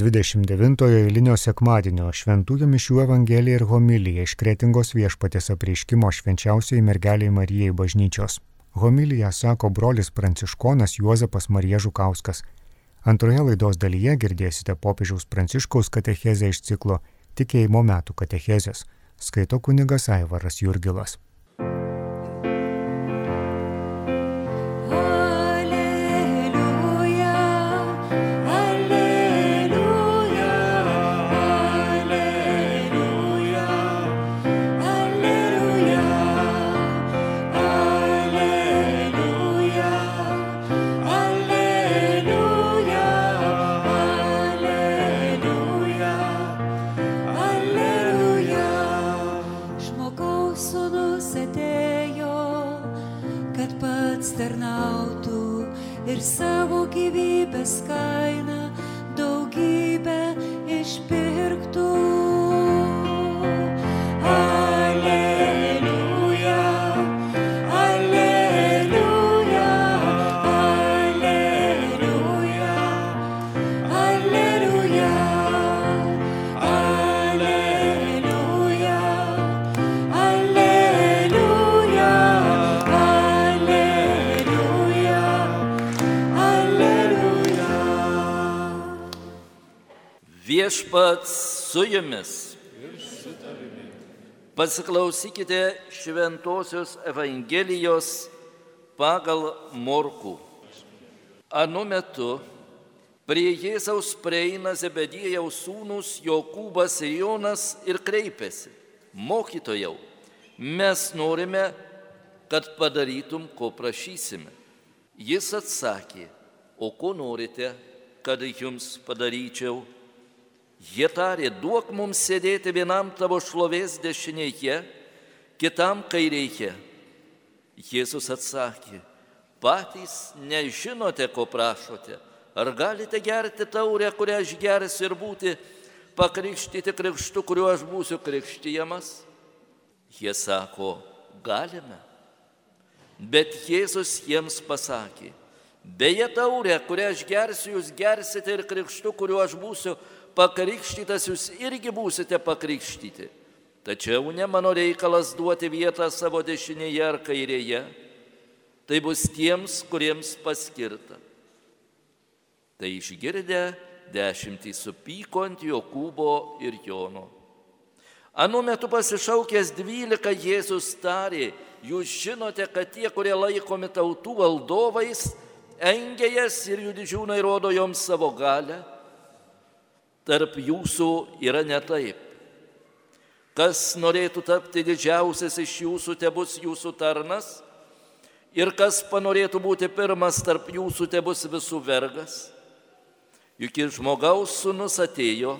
29-ojo eilinio sekmadienio šventųjų mišių evangelija ir homilija iš kretingos viešpatės apreiškimo švenčiausiai mergeliai Marijai bažnyčios. Homiliją sako brolis pranciškonas Juozapas Marija Žukauskas. Antroje laidos dalyje girdėsite popiežiaus pranciškaus katechezę iš ciklo Tikėjimo metų katechezės. Skaito kunigas Aivaras Jurgilas. sky. Viešpats su jumis. Pasiklausykite Šventojios Evangelijos pagal Morkų. Anu metu prie Jėzaus prieina Zebedėjaus sūnus Jokūbas ir Jonas ir kreipiasi. Mokytojau, mes norime, kad padarytum, ko prašysime. Jis atsakė, o ko norite, kad jums padaryčiau? Jie tarė, duok mums sėdėti vienam tavo šlovės dešinėje, kitam kairėje. Jėzus atsakė, patys nežinote, ko prašote. Ar galite gerti taurę, kurią aš gersiu ir būti pakrikštyti krikštu, kuriuo aš būsiu krikštyjamas? Jie sako, galime. Bet Jėzus jiems pasakė, beje taurę, kurią aš gersiu, jūs gersite ir krikštu, kuriuo aš būsiu pakrikštytas jūs irgi būsite pakrikštyti. Tačiau ne mano reikalas duoti vietą savo dešinėje ar kairėje, tai bus tiems, kuriems paskirta. Tai išgirdę dešimtį supyko ant Jokūbo ir Jono. Anu metu pasišaukęs dvylika Jėzus tarė, jūs žinote, kad tie, kurie laikomi tautų valdovais, engia jas ir jų didžiūnai rodo joms savo galę tarp jūsų yra ne taip. Kas norėtų tapti didžiausias iš jūsų, te bus jūsų tarnas, ir kas panorėtų būti pirmas tarp jūsų, te bus visų vergas. Juk ir žmogaus sunus atėjo,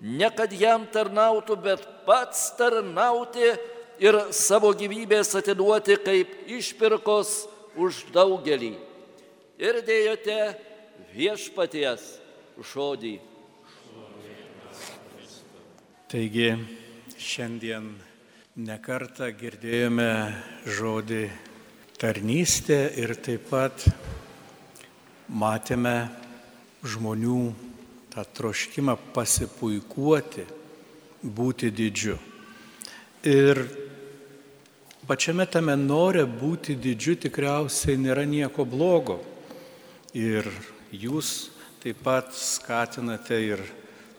ne kad jam tarnautų, bet pats tarnauti ir savo gyvybės atiduoti kaip išpirkos už daugelį. Ir dėjote viešpaties žodį. Taigi šiandien nekartą girdėjome žodį tarnystė ir taip pat matėme žmonių tą troškimą pasipuikuoti, būti didžiu. Ir pačiame tame norė būti didžiu tikriausiai nėra nieko blogo. Ir jūs taip pat skatinate ir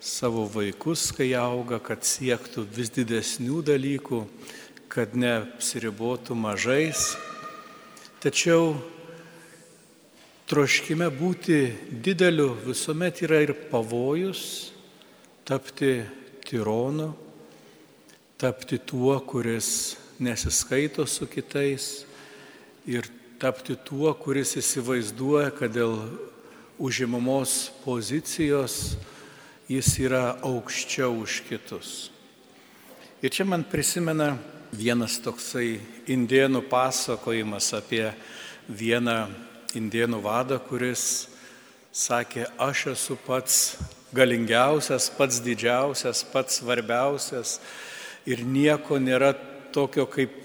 savo vaikus, kai auga, kad siektų vis didesnių dalykų, kad neapsiribotų mažais. Tačiau troškime būti dideliu visuomet yra ir pavojus tapti tyronu, tapti tuo, kuris nesiskaito su kitais ir tapti tuo, kuris įsivaizduoja, kad dėl užimamos pozicijos jis yra aukščiau už kitus. Ir čia man prisimena vienas toksai indienų pasakojimas apie vieną indienų vadą, kuris sakė, aš esu pats galingiausias, pats didžiausias, pats svarbiausias ir nieko nėra tokio kaip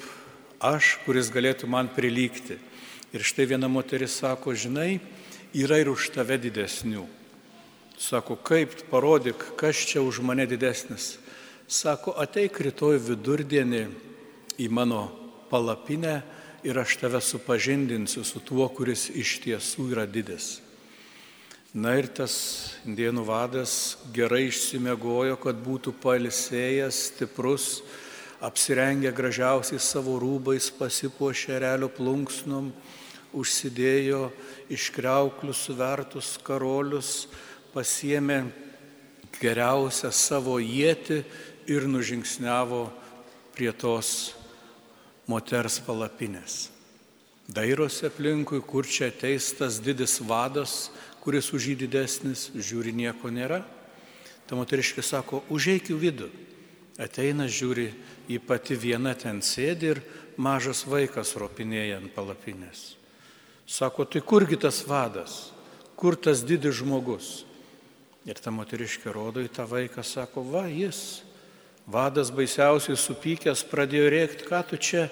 aš, kuris galėtų man prilygti. Ir štai viena moteris sako, žinai, yra ir už tave didesnių. Sako, kaip parodyk, kas čia už mane didesnis. Sako, ateik rytoj vidurdienį į mano palapinę ir aš tave supažindinsiu su tuo, kuris iš tiesų yra didis. Na ir tas indienų vadas gerai išsimiegojo, kad būtų palisėjęs, stiprus, apsirengę gražiausiais savo rūbais, pasipuošę relio plunksnom, užsidėjo iškreuklių suvertus karolius, pasiemė geriausią savo jėti ir nužingsniavo prie tos moters palapinės. Dairosi aplinkui, kur čia ateis tas didis vadas, kuris už jį didesnis, žiūri nieko nėra. Ta moteriškė sako, užeik į vidų. Ateina, žiūri, į pati viena ten sėdi ir mažas vaikas ropinėja ant palapinės. Sako, tai kurgi tas vadas, kur tas didis žmogus? Ir ta moteriškė rodo į tą vaiką, sako, va jis, Vadas baisiausiai supykęs pradėjo rėkti, ką tu čia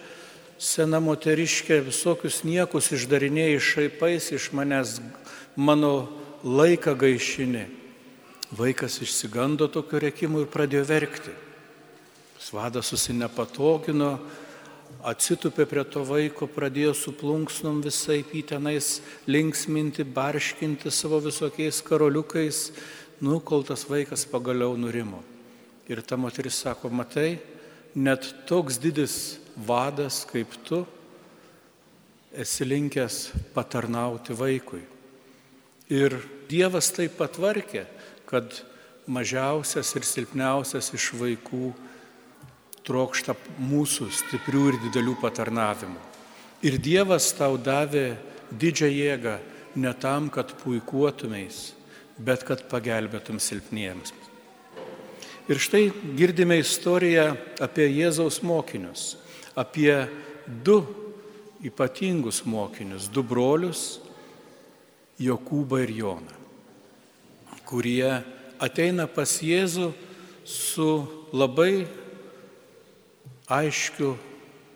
sena moteriškė visokius niekus išdarinėjai šaipais iš manęs, mano laiką gaišini. Vaikas išsigando tokio rėkimo ir pradėjo verkti. Vadas susinepatogino, atsitupė prie to vaiko, pradėjo suplunksnom visai pytenais linksminti, barškinti savo visokiais karoliukais, nu, kol tas vaikas pagaliau nurimo. Ir ta moteris sako, matai, net toks didis vadas kaip tu esi linkęs patarnauti vaikui. Ir Dievas tai patvarkė, kad mažiausias ir silpniausias iš vaikų trokšta mūsų stiprių ir didelių patarnavimų. Ir Dievas tau davė didžią jėgą ne tam, kad puikuotumės, bet kad pagelbėtum silpniems. Ir štai girdime istoriją apie Jėzaus mokinius, apie du ypatingus mokinius, du brolius, Jokūbą ir Joną, kurie ateina pas Jėzų su labai aiškiu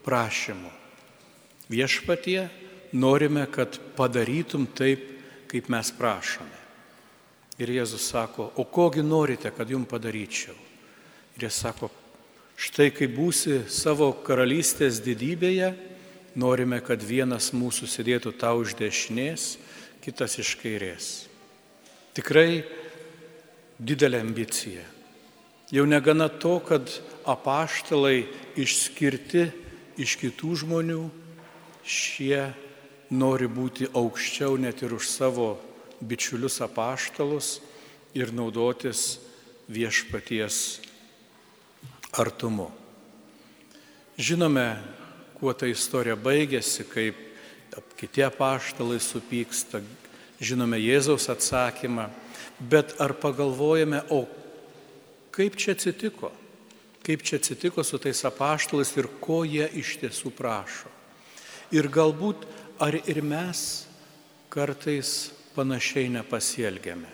prašymu. Viešpatie, norime, kad padarytum taip, kaip mes prašome. Ir Jėzus sako, o kogi norite, kad jums padaryčiau? Ir jis sako, štai kai būsi savo karalystės didybėje, norime, kad vienas mūsų sėdėtų tau iš dešinės, kitas iš kairės. Tikrai didelė ambicija. Jau negana to, kad apaštalai išskirti iš kitų žmonių, šie nori būti aukščiau net ir už savo bičiulius apaštalus ir naudotis viešpaties artumu. Žinome, kuo ta istorija baigėsi, kaip kiti apaštalai supyksta, žinome Jėzaus atsakymą, bet ar pagalvojame, o kaip čia atsitiko? Kaip čia atsitiko su tais apaštalais ir ko jie iš tiesų prašo? Ir galbūt ar ir mes kartais panašiai nepasielgiame.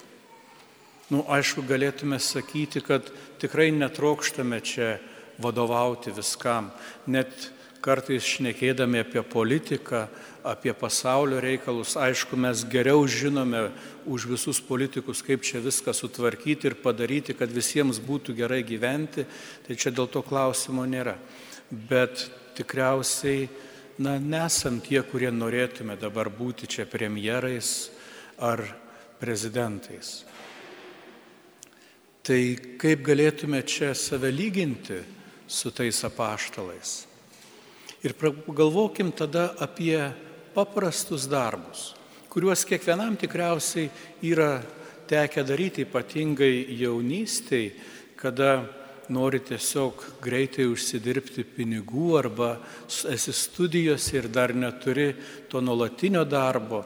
Nu, aišku, galėtume sakyti, kad tikrai netrokštame čia vadovauti viskam, net kartais šnekėdami apie politiką, apie pasaulio reikalus, aišku, mes geriau žinome už visus politikus, kaip čia viską sutvarkyti ir padaryti, kad visiems būtų gerai gyventi, tai čia dėl to klausimo nėra. Bet tikriausiai, na, nesam tie, kurie norėtume dabar būti čia premjerais ar prezidentais. Tai kaip galėtume čia save lyginti su tais apaštalais? Ir galvokim tada apie paprastus darbus, kuriuos kiekvienam tikriausiai yra tekę daryti, ypatingai jaunystėj, kada nori tiesiog greitai užsidirbti pinigų arba esi studijose ir dar neturi to nuolatinio darbo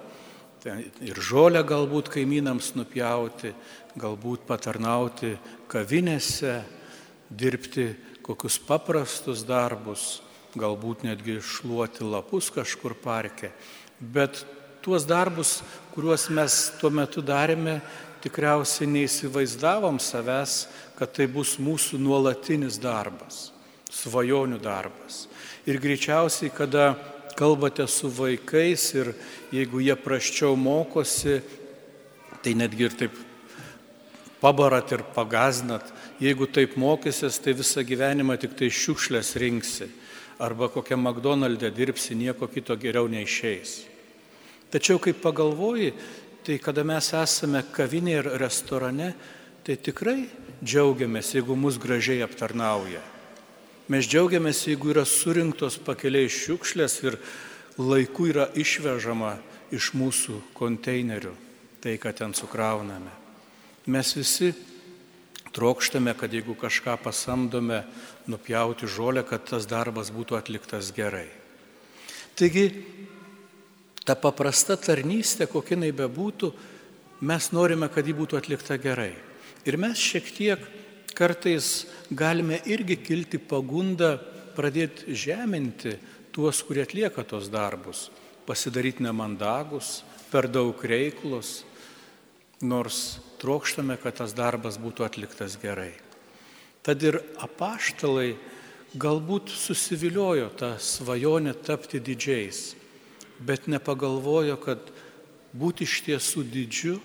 ir žolę galbūt kaimynams nupjauti, galbūt patarnauti kavinėse, dirbti kokius paprastus darbus, galbūt netgi šluoti lapus kažkur parke. Bet tuos darbus, kuriuos mes tuo metu darėme, tikriausiai neįsivaizdavom savęs, kad tai bus mūsų nuolatinis darbas, svajonių darbas. Ir greičiausiai, kada kalbate su vaikais ir jeigu jie praščiau mokosi, tai netgi ir taip pabarat ir pagaznat, jeigu taip mokysis, tai visą gyvenimą tik tai šiukšlės rinksi. Arba kokią McDonald'e dirbsi, nieko kito geriau neišeis. Tačiau kai pagalvoji, tai kada mes esame kavinėje ir restorane, tai tikrai džiaugiamės, jeigu mus gražiai aptarnauja. Mes džiaugiamės, jeigu yra surinktos pakeliai šiukšlės ir laiku yra išvežama iš mūsų konteinerių tai, ką ten sukrauname. Mes visi trokštame, kad jeigu kažką pasamdome nupjauti žolę, kad tas darbas būtų atliktas gerai. Taigi, ta paprasta tarnystė, kokia jinai bebūtų, mes norime, kad ji būtų atlikta gerai. Ir mes šiek tiek kartais galime irgi kilti pagundą pradėti žeminti tuos, kurie atlieka tos darbus, pasidaryti nemandagus, per daug reiklus, nors trokštame, kad tas darbas būtų atliktas gerai. Tad ir apaštalai galbūt susiviliojo tą svajonę tapti didžiais, bet nepagalvojo, kad būti iš tiesų didžiu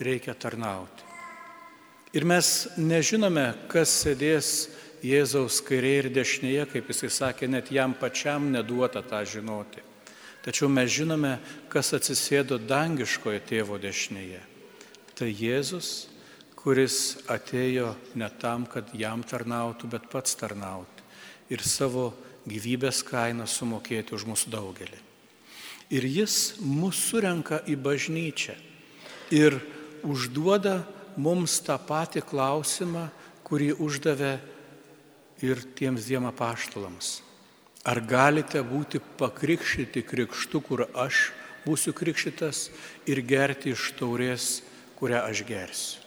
reikia tarnauti. Ir mes nežinome, kas sėdės Jėzaus kairėje ir dešinėje, kaip jisai sakė, net jam pačiam neduota tą žinoti. Tačiau mes žinome, kas atsisėdo dangiškoje tėvo dešinėje tai Jėzus, kuris atėjo ne tam, kad jam tarnautų, bet pats tarnauti ir savo gyvybės kainą sumokėti už mūsų daugelį. Ir jis mus surenka į bažnyčią ir užduoda mums tą patį klausimą, kurį uždavė ir tiems dviem apaštalams. Ar galite būti pakrikštyti krikštu, kur aš būsiu krikštytas ir gerti iš taurės kurią aš gersiu.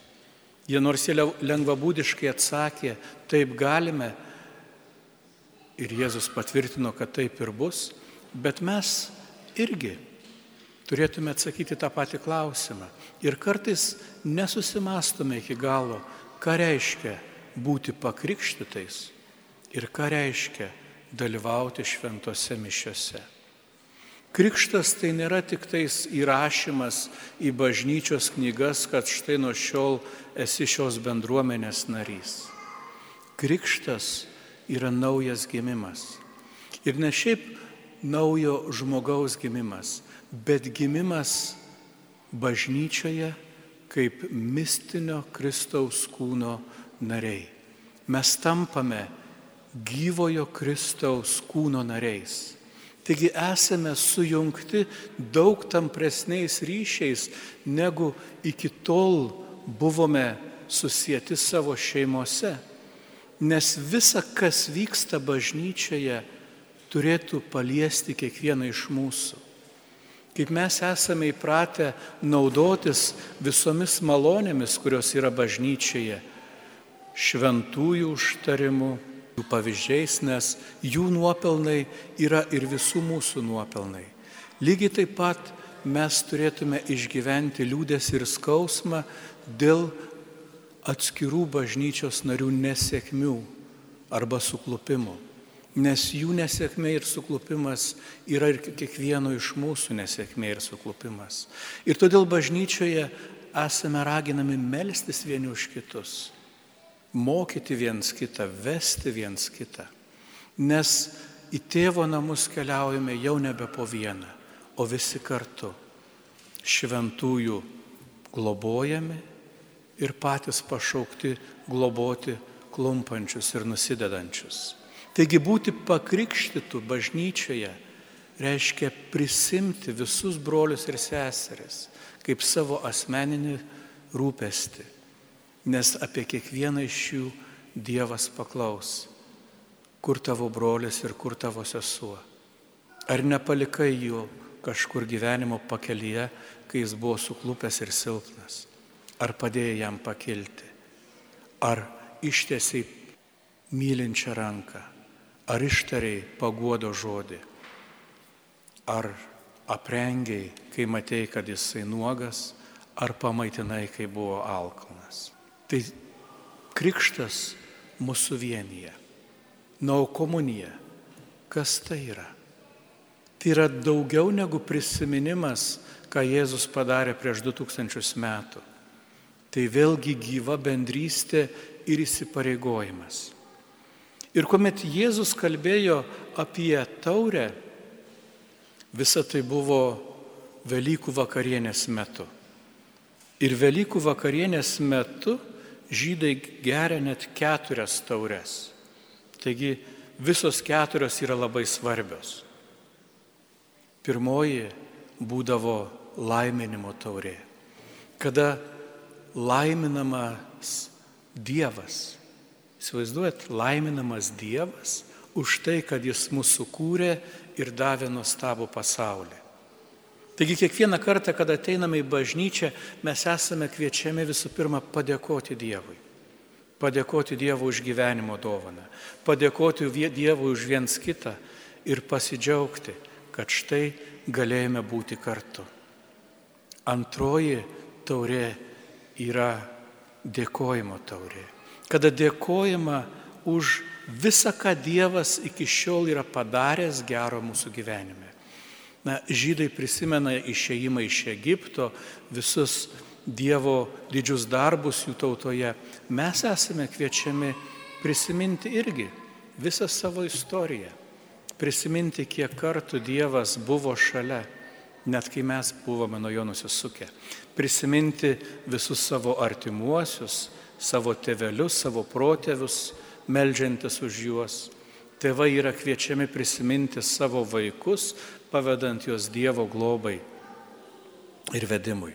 Jie nors jie lengvabūdiškai atsakė, taip galime, ir Jėzus patvirtino, kad taip ir bus, bet mes irgi turėtume atsakyti tą patį klausimą. Ir kartais nesusimastome iki galo, ką reiškia būti pakrikštytais ir ką reiškia dalyvauti šventose mišiose. Krikštas tai nėra tik tais įrašymas į bažnyčios knygas, kad štai nuo šiol esi šios bendruomenės narys. Krikštas yra naujas gimimas. Ir ne šiaip naujo žmogaus gimimas, bet gimimas bažnyčioje kaip mistinio Kristaus kūno nariai. Mes tampame gyvojo Kristaus kūno nariais. Taigi esame sujungti daug tampresniais ryšiais, negu iki tol buvome susijęti savo šeimose. Nes visa, kas vyksta bažnyčioje, turėtų paliesti kiekvieną iš mūsų. Kaip mes esame įpratę naudotis visomis malonėmis, kurios yra bažnyčioje, šventųjų užtarimu, jų pavyzdžiais, nes jų nuopelnai yra ir visų mūsų nuopelnai. Lygiai taip pat mes turėtume išgyventi liūdės ir skausmą dėl atskirų bažnyčios narių nesėkmių arba suklupimų. Nes jų nesėkmė ir suklupimas yra ir kiekvieno iš mūsų nesėkmė ir suklupimas. Ir todėl bažnyčioje esame raginami melstis vieni už kitus mokyti viens kitą, vesti viens kitą. Nes į tėvo namus keliaujame jau nebe po vieną, o visi kartu. Šventųjų globojami ir patys pašaukti globoti klumpančius ir nusidedančius. Taigi būti pakrikštytų bažnyčioje reiškia prisimti visus brolius ir seseris kaip savo asmeninį rūpestį nes apie kiekvieną iš jų Dievas paklaus, kur tavo brolis ir kur tavo sesuo. Ar nepalikai jų kažkur gyvenimo pakelyje, kai jis buvo suklupęs ir silpnas? Ar padėjai jam pakilti? Ar ištiesiai mylinčią ranką? Ar ištariai paguodo žodį? Ar aprengiai, kai matei, kad jisai nuogas? Ar pamaitinai, kai buvo alkanas? Tai krikštas mūsų vienyje. Na, o komunija, kas tai yra? Tai yra daugiau negu prisiminimas, ką Jėzus padarė prieš 2000 metų. Tai vėlgi gyva bendrystė ir įsipareigojimas. Ir kuomet Jėzus kalbėjo apie taurę, visa tai buvo Velykų vakarienės metu. Ir Velykų vakarienės metu žydai geria net keturias taures. Taigi visos keturios yra labai svarbios. Pirmoji būdavo laiminimo taurė, kada laiminamas Dievas. Įsivaizduojat, laiminamas Dievas už tai, kad Jis mūsų kūrė ir davė nuostabų pasaulį. Taigi kiekvieną kartą, kada ateiname į bažnyčią, mes esame kviečiami visų pirma padėkoti Dievui. Padėkoti Dievui už gyvenimo dovaną, padėkoti Dievui už viens kitą ir pasidžiaugti, kad štai galėjome būti kartu. Antroji taurė yra dėkojimo taurė. Kada dėkojama už visą, ką Dievas iki šiol yra padaręs gero mūsų gyvenime. Na, žydai prisimena išėjimą iš Egipto, visus Dievo didžius darbus jų tautoje. Mes esame kviečiami prisiminti irgi visą savo istoriją. Prisiminti, kiek kartų Dievas buvo šalia, net kai mes buvome nuo jo nusisukę. Prisiminti visus savo artimuosius, savo tėvelius, savo protėvius, melžiantis už juos. Tėvai yra kviečiami prisiminti savo vaikus, pavedant juos Dievo globai ir vedimui.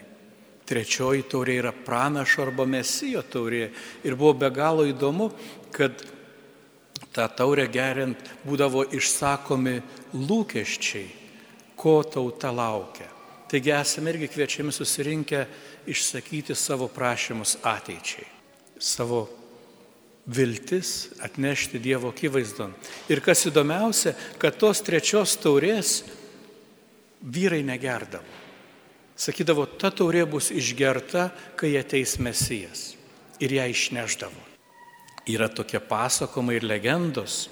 Trečioji taurė yra pranašo arba mesijo taurė. Ir buvo be galo įdomu, kad tą taurę geriant būdavo išsakomi lūkesčiai, ko tauta laukia. Taigi esame irgi kviečiami susirinkę išsakyti savo prašymus ateičiai, savo viltis atnešti Dievo akivaizdon. Ir kas įdomiausia, kad tos trečios taurės vyrai negerdavo. Sakydavo, ta taurė bus išgerta, kai ateis mesijas. Ir ją išneždavo. Yra tokie pasakojimai ir legendos,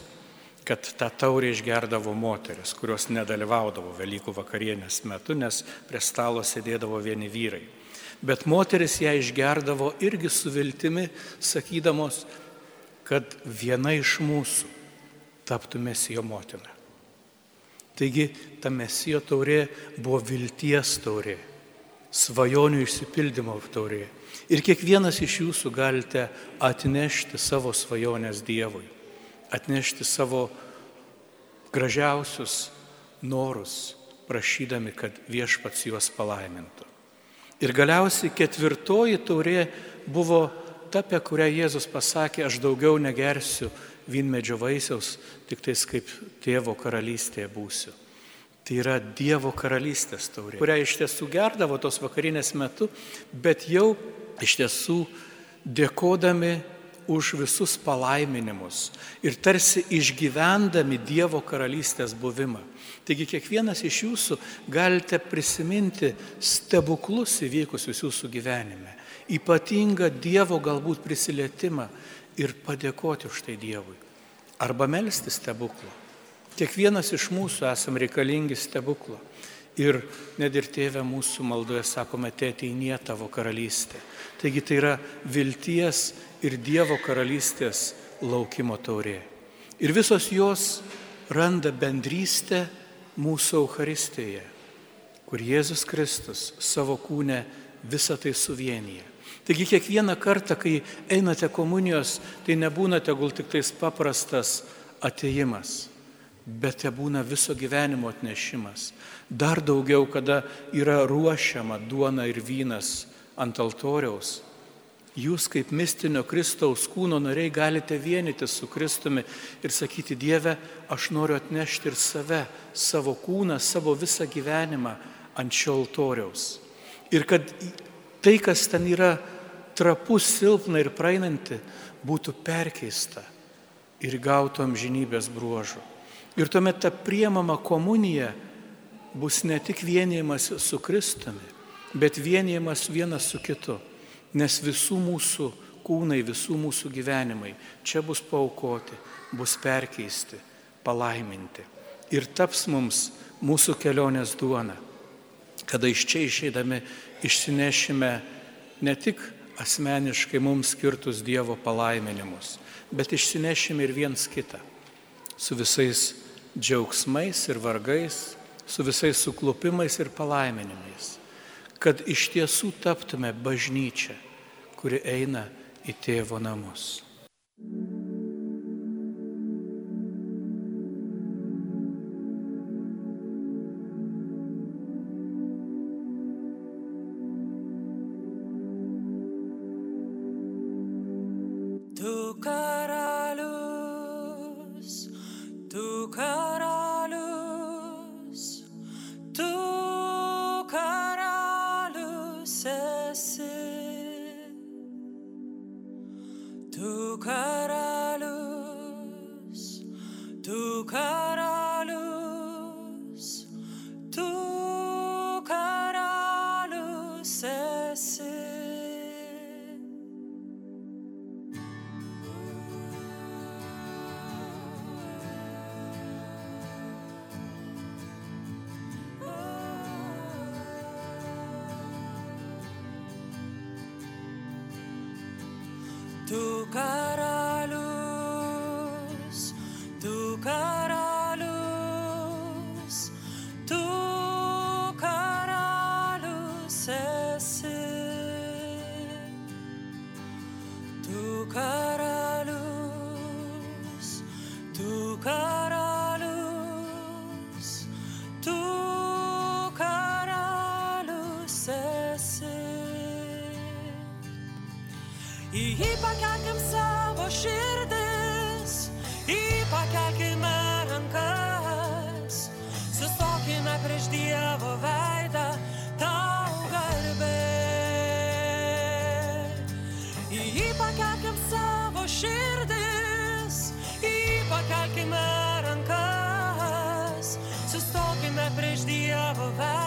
kad tą taurę išgerdavo moteris, kurios nedalyvaudavo Velykų vakarienės metu, nes prie stalo sėdėdavo vieni vyrai. Bet moteris ją išgerdavo irgi su viltimi, sakydamos, kad viena iš mūsų taptų mesijo motina. Taigi ta mesijo taurė buvo vilties taurė, svajonių išsipildymo taurė. Ir kiekvienas iš jūsų galite atnešti savo svajonės Dievui, atnešti savo gražiausius norus, prašydami, kad viešpats juos palaimintų. Ir galiausiai ketvirtoji taurė buvo ta, apie kurią Jėzus pasakė, aš daugiau negersiu vynmedžio vaisiaus, tik tais kaip tėvo karalystėje būsiu. Tai yra Dievo karalystės taurė, kurią iš tiesų gerdavo tos vakarinės metu, bet jau iš tiesų dėkodami už visus palaiminimus ir tarsi išgyvendami Dievo karalystės buvimą. Taigi kiekvienas iš jūsų galite prisiminti stebuklus įvykusius jūsų gyvenime, ypatingą Dievo galbūt prisilietimą ir padėkoti už tai Dievui. Arba melstį stebuklą. Kiekvienas iš mūsų esam reikalingi stebuklo. Ir net ir tėvė mūsų maldoje sakome, tėteinė tavo karalystė. Taigi tai yra vilties ir Dievo karalystės laukimo taurė. Ir visos jos randa bendrystę mūsų Euharistėje, kur Jėzus Kristus savo kūnę visą tai suvienyje. Taigi kiekvieną kartą, kai einate komunijos, tai nebūna tegul tik tais paprastas ateimas, bet te būna viso gyvenimo atnešimas. Dar daugiau, kada yra ruošiama duona ir vynas ant altoriaus. Jūs kaip mistinio Kristaus kūno nariai galite vienyti su Kristumi ir sakyti, Dieve, aš noriu atnešti ir save, savo kūną, savo visą gyvenimą ant šio altoriaus. Ir kad tai, kas ten yra trapus, silpna ir praeinanti, būtų perkeista ir gautų amžinybės bruožų. Ir tuomet ta priemama komunija bus ne tik vienimas su Kristumi, bet vienimas vienas su kitu, nes visų mūsų kūnai, visų mūsų gyvenimai čia bus paukoti, bus perkeisti, palaiminti. Ir taps mums mūsų kelionės duona, kada iš čia išeidami išsinešime ne tik asmeniškai mums skirtus Dievo palaiminimus, bet išsinešime ir viens kitą su visais džiaugsmais ir vargais, su visais suklupimais ir palaiminimais, kad iš tiesų taptume bažnyčia, kuri eina į tėvo namus. cut off. Įpakelkim savo širdis, įpakelkime rankas, sustokime prieš Dievo veidą.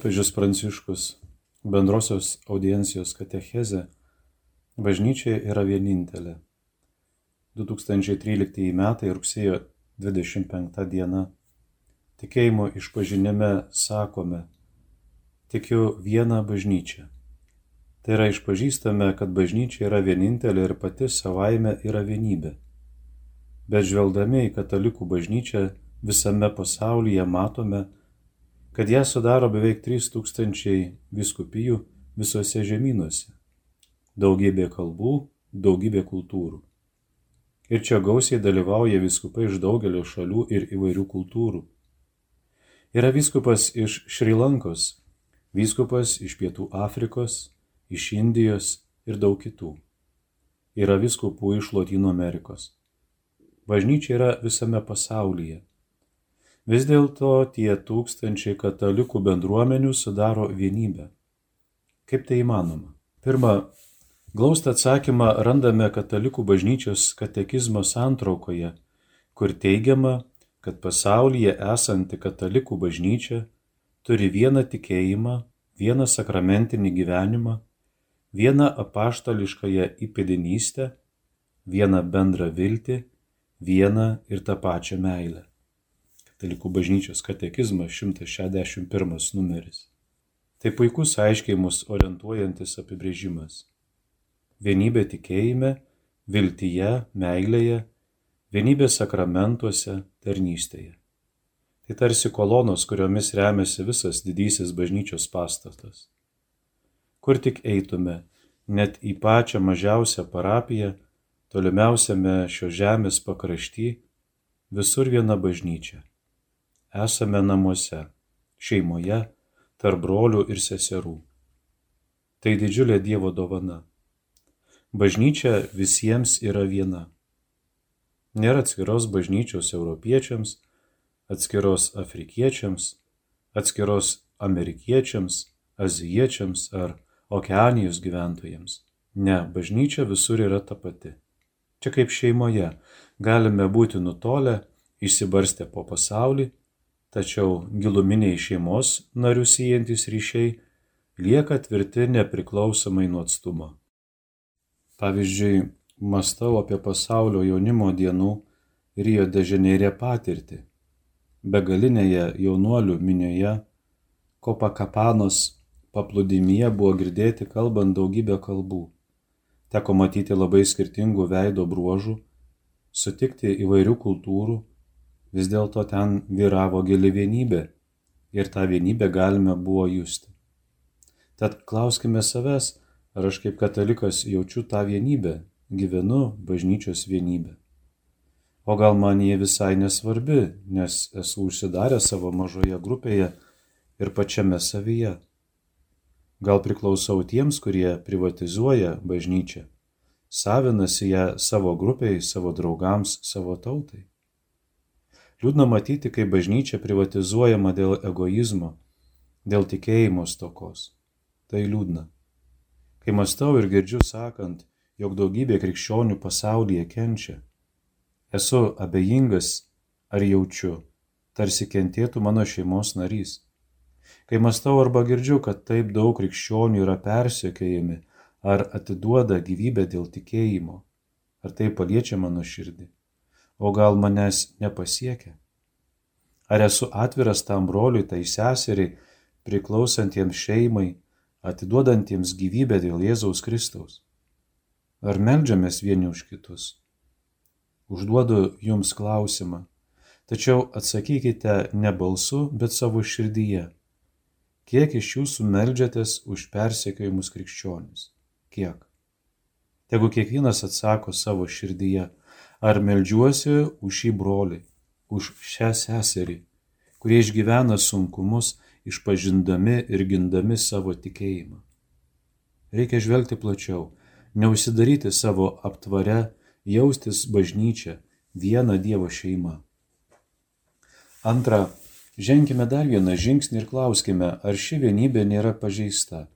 Popiežius Pranciškus bendrosios audiencijos katecheze Bažnyčia yra vienintelė. 2013 metai rugsėjo 25 diena. Tikėjimo išpažinime sakome, tikiu vieną bažnyčią. Tai yra išpažįstame, kad bažnyčia yra vienintelė ir pati savaime yra vienybė. Bet žvelgdami į katalikų bažnyčią visame pasaulyje matome, kad ją sudaro beveik 3000 viskupijų visose žemynuose. Daugybė kalbų, daugybė kultūrų. Ir čia gausiai dalyvauja viskupai iš daugelio šalių ir įvairių kultūrų. Yra viskupas iš Šrilankos, viskupas iš Pietų Afrikos, iš Indijos ir daug kitų. Yra viskupų iš Latino Amerikos. Bažnyčia yra visame pasaulyje. Vis dėlto tie tūkstančiai katalikų bendruomenių sudaro vienybę. Kaip tai įmanoma? Pirma, glaustą atsakymą randame katalikų bažnyčios katekizmo santraukoje, kur teigiama, kad pasaulyje esanti katalikų bažnyčia turi vieną tikėjimą, vieną sakramentinį gyvenimą, vieną apaštališkąją įpėdinystę, vieną bendrą viltį, vieną ir tą pačią meilę. Katalikų bažnyčios katekizmas 161 numeris. Tai puikus aiškiai mus orientuojantis apibrėžimas. Vienybė tikėjime, viltyje, meilėje, vienybė sakramentuose, tarnystėje. Tai tarsi kolonos, kuriomis remiasi visas didysis bažnyčios pastatas. Kur tik eitume, net į pačią mažiausią parapiją, tolimiausiame šio žemės pakrašty, visur viena bažnyčia esame namuose, šeimoje, tarp brolių ir seserų. Tai didžiulė Dievo dovana. Bažnyčia visiems yra viena. Nėra atskiros bažnyčios europiečiams, atskiros afrikiečiams, atskiros amerikiečiams, azijiečiams ar okeanijos gyventojams. Ne, bažnyčia visur yra ta pati. Čia kaip šeimoje galime būti nutolę, išsibarstę po pasaulį, tačiau giluminiai šeimos narių siejantis ryšiai lieka tvirti nepriklausomai nuo atstumo. Pavyzdžiui, mastau apie pasaulio jaunimo dienų Rio de Žaneirė patirtį. Begalinėje jaunuolių minioje Kopakapanos paplūdimyje buvo girdėti kalbant daugybę kalbų. Teko matyti labai skirtingų veido bruožų, sutikti įvairių kultūrų vis dėlto ten vyravo gili vienybė ir tą vienybę galime buvo justi. Tad klauskime savęs, ar aš kaip katalikas jaučiu tą vienybę, gyvenu bažnyčios vienybę. O gal man jie visai nesvarbi, nes esu užsidaręs savo mažoje grupėje ir pačiame savyje. Gal priklausau tiems, kurie privatizuoja bažnyčią, savinasi ją savo grupiai, savo draugams, savo tautai. Liūdna matyti, kaip bažnyčia privatizuojama dėl egoizmo, dėl tikėjimo stokos. Tai liūdna. Kai mastau ir girdžiu sakant, jog daugybė krikščionių pasaulyje kenčia, esu abejingas ar jaučiu, tarsi kentėtų mano šeimos narys. Kai mastau arba girdžiu, kad taip daug krikščionių yra persiekėjami ar atiduoda gyvybę dėl tikėjimo, ar tai paliečia mano širdį o gal manęs nepasiekia? Ar esu atviras tam broliui, tai seseriai, priklausantiems šeimai, atiduodantiems gyvybę dėl Jėzaus Kristaus? Ar melžiamės vieni už kitus? Užduodu jums klausimą, tačiau atsakykite ne balsu, bet savo širdyje. Kiek iš jūsų melžiatės už persekiojimus krikščionis? Kiek? Tegu kiekvienas atsako savo širdyje, ar meldžiuosi už šį brolį, už šią seserį, kurie išgyvena sunkumus, išpažindami ir gindami savo tikėjimą. Reikia žvelgti plačiau, neužsidaryti savo aptvare, jaustis bažnyčia, viena Dievo šeima. Antra, ženkime dar vieną žingsnį ir klauskime, ar ši vienybė nėra pažeista,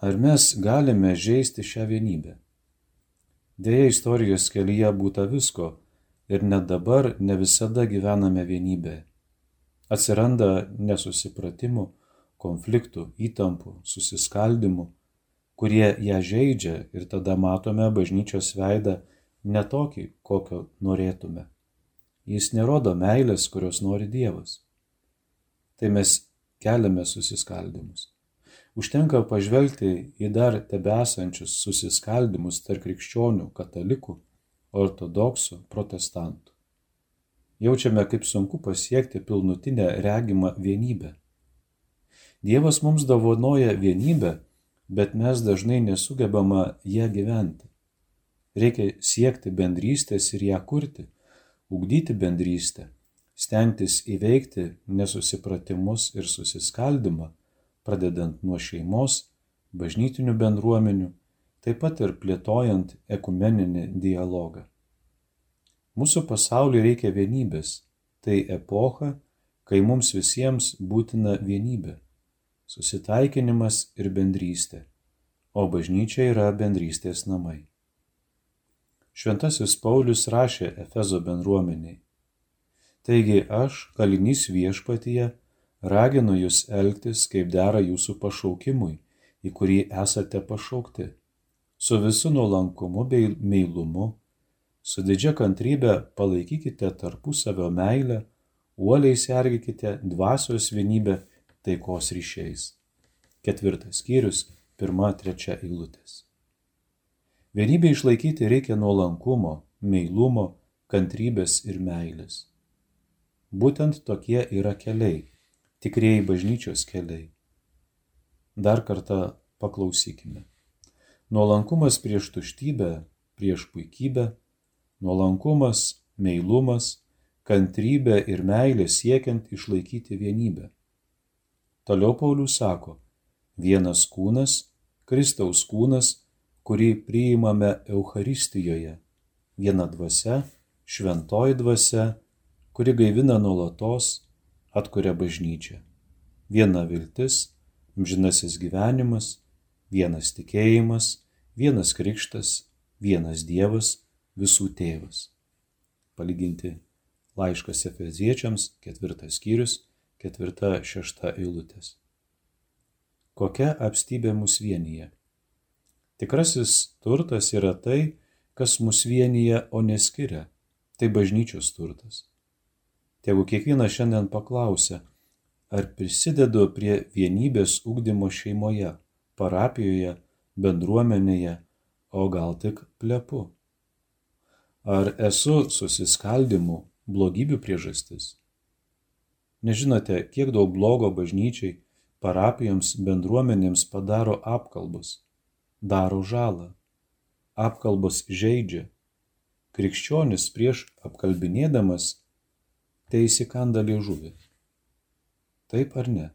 ar mes galime žaisti šią vienybę. Deja, istorijos kelyje būta visko ir net dabar ne visada gyvename vienybėje. Atsiranda nesusipratimų, konfliktų, įtampų, susiskaldimų, kurie ją žaidžia ir tada matome bažnyčios veidą ne tokį, kokio norėtume. Jis nerodo meilės, kurios nori Dievas. tai mes keliame susiskaldimus. Užtenka pažvelgti į dar tebesančius susiskaldimus tarp krikščionių, katalikų, ortodoksų, protestantų. Jaučiame, kaip sunku pasiekti pilnutinę regimą vienybę. Dievas mums davonoja vienybę, bet mes dažnai nesugebama ją gyventi. Reikia siekti bendrystės ir ją kurti, ugdyti bendrystę, stengtis įveikti nesusipratimus ir susiskaldimą, pradedant nuo šeimos, bažnytinių bendruomenių, taip pat ir plėtojant ekumeninį dialogą. Mūsų pasauliui reikia vienybės. Tai epocha, kai mums visiems būtina vienybė susitaikinimas ir bendrystė, o bažnyčia yra bendrystės namai. Šventasis Paulius rašė Efezo bendruomeniai. Taigi aš, kalinys viešpatyje, raginu jūs elgtis, kaip dera jūsų pašaukimui, į kurį esate pašaukti, su visu nuolankumu bei meilumu, su didžia kantrybė palaikykite tarpusavio meilę, uoliai sergikite dvasios vienybę taikos ryšiais. Ketvirtas skyrius, pirma, trečia eilutės. Vienybė išlaikyti reikia nuolankumo, meilumo, kantrybės ir meilės. Būtent tokie yra keliai, tikrieji bažnyčios keliai. Dar kartą paklausykime. Nuolankumas prieš tuštybę, prieš puikybę, nuolankumas, meilumas, kantrybė ir meilė siekiant išlaikyti vienybę. Toliau Paulius sako, vienas kūnas, Kristaus kūnas, kurį priimame Euharistijoje, viena dvasia, šventoji dvasia, kuri gaivina nuolatos, atkuria bažnyčią. Viena viltis, amžinasis gyvenimas, vienas tikėjimas, vienas krikštas, vienas Dievas, visų tėvas. Palyginti laiškas Efeziečiams, ketvirtas skyrius, ketvirta šešta eilutės. Kokia apstybė mus vienyje? Tikrasis turtas yra tai, kas mus vienyje, o neskiria. Tai bažnyčios turtas. Tegu kiekvienas šiandien paklausia, ar prisidedu prie vienybės ugdymo šeimoje, parapijoje, bendruomenėje, o gal tik plepu. Ar esu susiskaldimų, blogybių priežastis? Nežinote, kiek daug blogo bažnyčiai, parapijoms, bendruomenėms padaro apkalbos, daro žalą. Apkalbos žaidžia. Krikščionis prieš apkalbinėdamas teisįkanda liežuvį. Taip ar ne?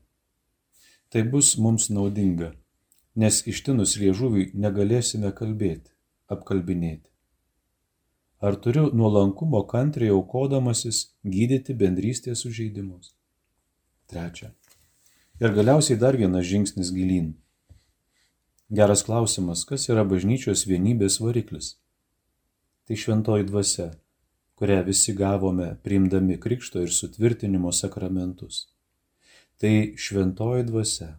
Tai bus mums naudinga, nes ištinus liežuviui negalėsime kalbėti, apkalbinėti. Ar turiu nuolankumo kantriai aukodamasis gydyti bendrystės sužeidimus? Trečia. Ir galiausiai dar vienas žingsnis gilyn. Geras klausimas, kas yra bažnyčios vienybės variklis? Tai šventoji dvasia, kurią visi gavome priimdami krikšto ir sutvirtinimo sakramentus. Tai šventoji dvasia.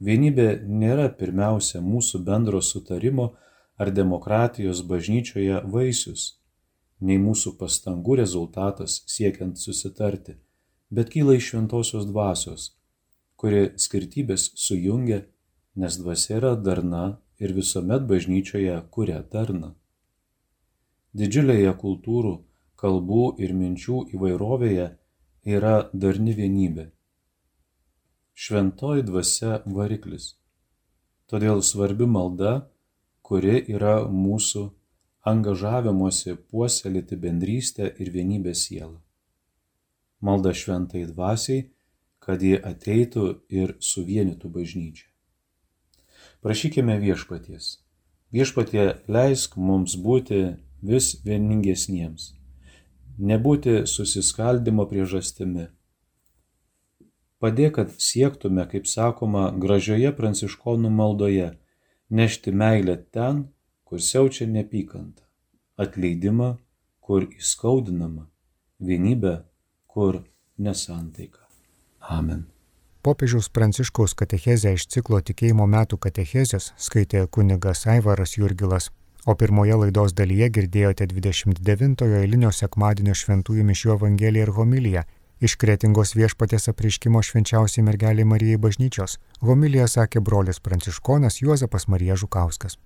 Vienybė nėra pirmiausia mūsų bendro sutarimo ar demokratijos bažnyčioje vaisius, nei mūsų pastangų rezultatas siekiant susitarti, bet kyla iš šventosios dvasios, kuri skirtybės sujungia, nes dvasia yra darna ir visuomet bažnyčioje kuria darna. Didžiulėje kultūrų, kalbų ir minčių įvairovėje yra darni vienybė. Šventoji dvasia variklis. Todėl svarbi malda kuri yra mūsų angažavimuose puoselėti bendrystę ir vienybę sielą. Malda šventai dvasiai, kad ji ateitų ir suvienytų bažnyčią. Prašykime viešpaties. Viešpatie leisk mums būti vis vieningesniems, nebūti susiskaldimo priežastimi. Padėk, kad siektume, kaip sakoma, gražioje pranciškonų maldoje nešti meilę ten, kur siaučia neapykanta, atleidimą, kur įskaudinama, vienybę, kur nesantaika. Amen. Popiežiaus Pranciškaus katechezę iš ciklo tikėjimo metų katechezės skaitė kunigas Aivaras Jurgilas, o pirmoje laidos dalyje girdėjote 29-ojo eilinio sekmadienio šventųjų mišių evangeliją ir homiliją, Iš kretingos viešpatės apriškimo švenčiausiai mergeliai Marijai bažnyčios homiliją sakė brolis pranciškonas Juozapas Marija Žukauskas.